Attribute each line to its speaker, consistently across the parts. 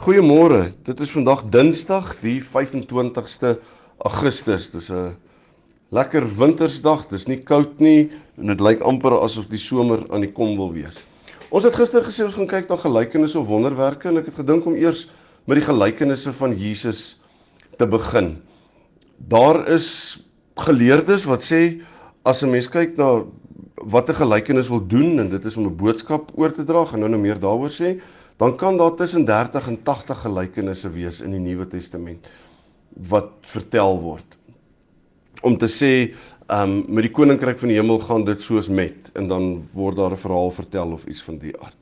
Speaker 1: Goeiemôre. Dit is vandag Dinsdag, die 25ste Augustus. Dis 'n lekker wintersdag. Dis nie koud nie en dit lyk amper asof die somer aan die kom wil wees. Ons het gister gesê ons gaan kyk na gelykenisse of wonderwerke en ek het gedink om eers met die gelykenisse van Jesus te begin. Daar is geleerdes wat sê as 'n mens kyk na wat 'n gelykenis wil doen en dit is om 'n boodskap oor te dra, gaan nou nou meer daaroor sê dan kan daar tussen 30 en 80 gelykenisse wees in die Nuwe Testament wat vertel word. Om te sê, ehm um, met die koninkryk van die hemel gaan dit soos met en dan word daar 'n verhaal vertel of iets van die aard.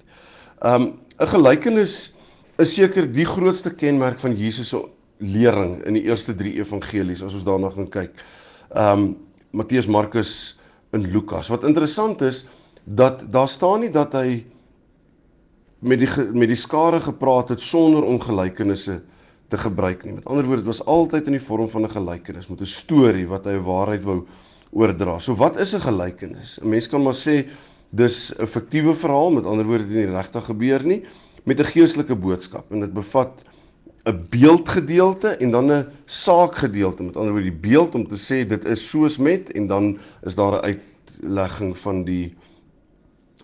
Speaker 1: Ehm um, 'n gelykenis is seker die grootste kenmerk van Jesus se lering in die eerste 3 evangelies as ons daarna gaan kyk. Ehm um, Matteus, Markus en Lukas. Wat interessant is dat daar staan nie dat hy met die met die skare gepraat het sonder om gelykenisse te gebruik nie. Met ander woorde, dit was altyd in die vorm van 'n gelykenis met 'n storie wat hy 'n waarheid wou oordra. So wat is 'n gelykenis? 'n Mens kan maar sê dis 'n fiktiewe verhaal, met ander woorde dit nie regtig gebeur nie, met 'n geestelike boodskap en dit bevat 'n beeldgedeelte en dan 'n saakgedeelte. Met ander woorde die beeld om te sê dit is soos met en dan is daar 'n uitlegging van die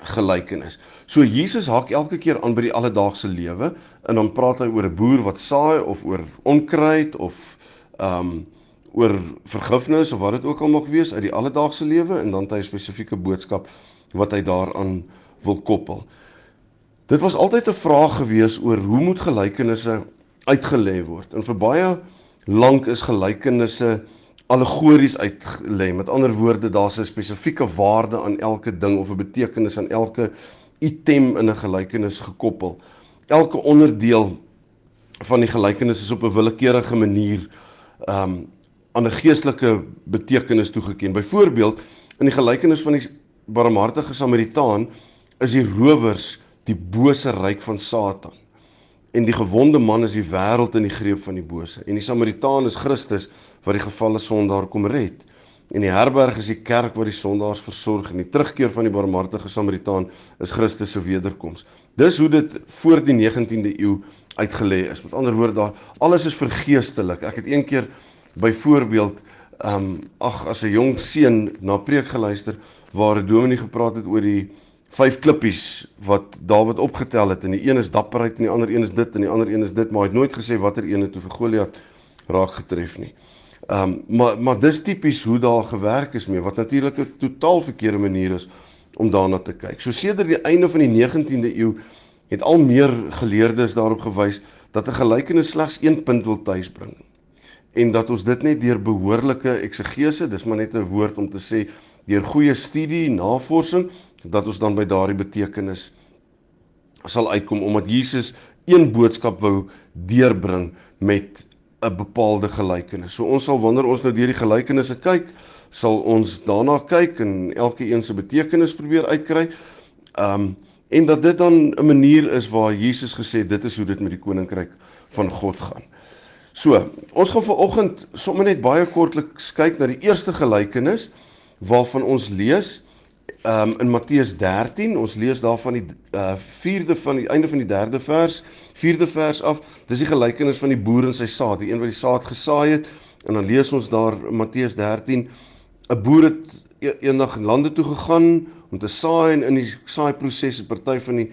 Speaker 1: gelykenis. So Jesus haak elke keer aan by die alledaagse lewe en dan praat hy oor 'n boer wat saai of oor onkruid of ehm um, oor vergifnis of wat dit ook al mag wees uit die alledaagse lewe en dan het hy 'n spesifieke boodskap wat hy daaraan wil koppel. Dit was altyd 'n vraag gewees oor hoe moet gelykenisse uitgelê word. En vir baie lank is gelykenisse allegories uitlê. Met ander woorde, daar's 'n spesifieke waarde aan elke ding of 'n betekenis aan elke item in 'n gelykenis gekoppel. Elke onderdeel van die gelykenis is op 'n willekeurige manier um aan 'n geestelike betekenis toegeken. Byvoorbeeld, in die gelykenis van die barmhartige Samaritaan is die rowers die bose ryk van Satan en die gewonde man is die wêreld in die greep van die bose en die Samaritaan is Christus wat die gevalle sondaar kom red. En die herberg is die kerk waar die sondaars versorg en die terugkeer van die barmhartige Samaritaan is Christus se wederkoms. Dis hoe dit voor die 19de eeu uitgelê is. Met ander woorde daar alles is vergeestelik. Ek het een keer byvoorbeeld ehm um, ag as 'n jong seun na preek geluister waar 'n dominee gepraat het oor die vyf klippies wat Dawid opgetel het en die een is dapperheid en die ander een is dit en die ander een is dit maar hy het nooit gesê watter een het vir Goliat raak getref nie. Ehm um, maar maar dis tipies hoe daar gewerk is mee wat natuurlik 'n totaal verkeerde manier is om daarna te kyk. So sedert die einde van die 19de eeu het al meer geleerdes daarop gewys dat 'n gelykenis slegs een punt wil tuisbring en dat ons dit net deur behoorlike eksegese, dis maar net 'n woord om te sê deur goeie studie, navorsing dat ons dan by daardie betekenis sal uitkom omdat Jesus een boodskap wou deurbring met 'n bepaalde gelykenis. So ons sal wanneer ons nou deur die gelykenisse kyk, sal ons daarna kyk en elke een se betekenis probeer uitkry. Um en dat dit dan 'n manier is waar Jesus gesê dit is hoe dit met die koninkryk van God gaan. So, ons gaan vanoggend sommer net baie kortliks kyk na die eerste gelykenis waarvan ons lees um, in Matteus 13, ons lees daarvan die uh, 4de van die einde van die 3de vers, 4de vers af. Dis die gelykenis van die boer en sy saad, die een wat die saad gesaai het. En dan lees ons daar in Matteus 13, 'n boer het e-, eendag lande toe gegaan om te saai en in die saai proses 'n party van die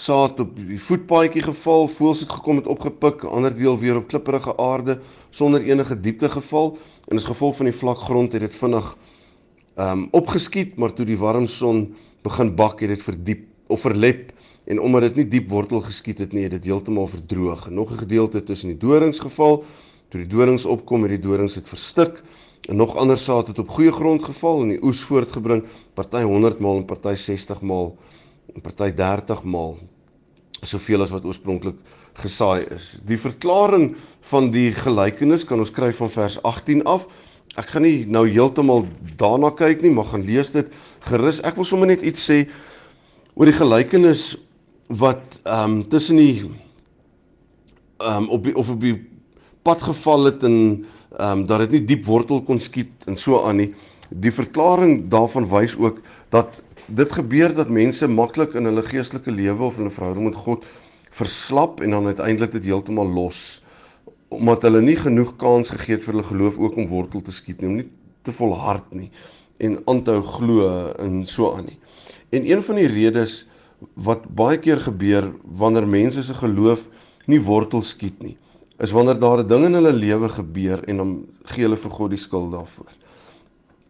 Speaker 1: saad op die voetpaadjie geval, voels het gekom het opgepik, ander deel weer op klipprige aarde sonder enige diepte geval en as gevolg van die vlak grond het dit vinnig um opgeskiet, maar toe die warm son begin bak, het dit verdiep of verlep en omdat dit nie diep wortel geskiet het nie, het dit heeltemal verdroog. Nog 'n gedeelte tussen die dorings geval. Toe die dorings opkom, het die dorings dit verstik. En nog ander saad het op goeie grond geval en die oes voortgebring, party 100 maal en party 60 maal en party 30 maal. soveel as wat oorspronklik gesaai is. Die verklaring van die gelykenis kan ons kry van vers 18 af. Ek gaan nie nou heeltemal daarna kyk nie, maar gaan lees dit gerus. Ek wil sommer net iets sê oor die gelykenis wat ehm um, tussen die ehm um, op die, of op die pad geval het en ehm um, dat dit nie diep wortel kon skiet en so aan nie. Die verklaring daarvan wys ook dat dit gebeur dat mense maklik in hulle geestelike lewe of in 'n verhouding met God verslap en dan uiteindelik dit heeltemal los omdat hulle nie genoeg kans gegee het vir hulle geloof ook om wortel te skiet nie, om nie te volhard nie en aanhou glo en so aan nie. En een van die redes wat baie keer gebeur wanneer mense se geloof nie wortel skiet nie, is wanneer daar 'n ding in hulle lewe gebeur en dan gee hulle vir God die skuld daarvoor.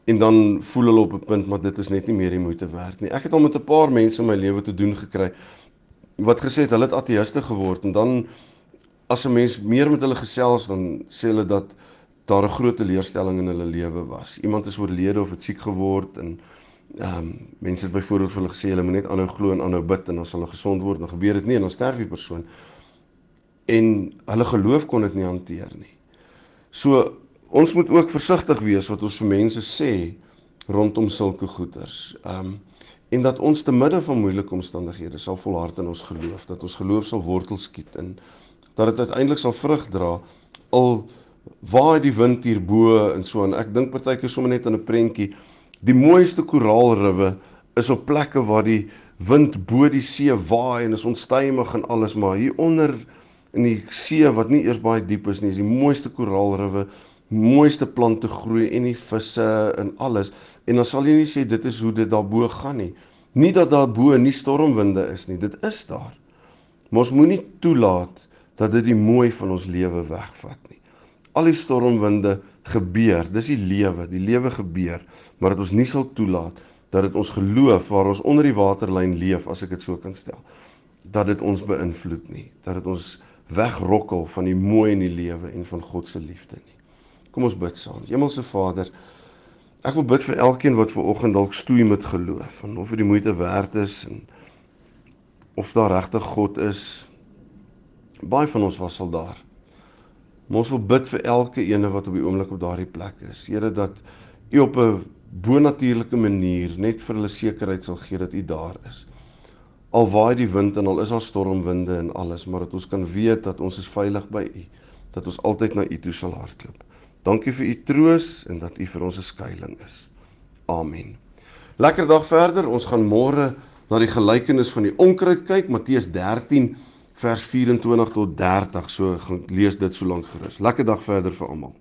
Speaker 1: En dan voel hulle op 'n punt maar dit is net nie meer die moeite werd nie. Ek het al met 'n paar mense in my lewe te doen gekry wat gesê het hulle het ateëste geword en dan as 'n mens meer met hulle gesels dan sê hulle dat daar 'n groot teleurstelling in hulle lewe was. Iemand is oorlede of het siek geword en ehm um, mense het byvoorbeeld vir hulle gesê hulle moet net aanhou glo en aanhou bid en dan sal hulle gesond word. Dan gebeur dit nie en dan sterf die persoon en hulle geloof kon dit nie hanteer nie. So ons moet ook versigtig wees wat ons vir mense sê rondom sulke goeters. Ehm um, en dat ons te midde van moeilike omstandighede sal volhard in ons geloof, dat ons geloof sal wortel skiet en dat dit uiteindelik sal vrug dra al waai die wind hier bo en so en ek dink partykeer sommer net aan 'n prentjie die mooiste koraalriwe is op plekke waar die wind bo die see waai en is onstuimig en alles maar hier onder in die see wat nie eers baie diep is nie, is die mooiste koraalriwe, mooiste plante groei en die visse en alles. En dan sal jy nie sê dit is hoe dit daarbo gaan nie. Nie dat daarbo nie stormwinde is nie, dit is daar. Maar ons moenie toelaat dat dit die mooi van ons lewe wegvat nie. Al die stormwinde gebeur, dis die lewe, die lewe gebeur, maar dat ons nie sal toelaat dat dit ons geloof waar ons onder die waterlyn leef as ek dit so kan stel, dat dit ons beïnvloed nie, dat dit ons wegrokkel van die mooi in die lewe en van God se liefde nie. Kom ons bid saam. Hemelse Vader, ek wil bid vir elkeen wat ver oggend dalk stoei met geloof, en of dit die moeite werd is en of daar regtig God is. Baie van ons was al daar. Maar ons wil bid vir elke ene wat op die oomblik op daardie plek is. Here dat U op 'n bonatuurlike manier net vir hulle sekerheid sal gee dat U daar is al waai die wind en al is daar stormwinde en alles, maar dat ons kan weet dat ons is veilig by U, dat ons altyd na U toe sal hardloop. Dankie vir U troos en dat U vir ons 'n skuilings is. Amen. Lekker dag verder. Ons gaan môre na die gelykenis van die onkruid kyk, Matteus 13 vers 24 tot 30. So gaan lees dit so lank gerus. Lekker dag verder vir almal.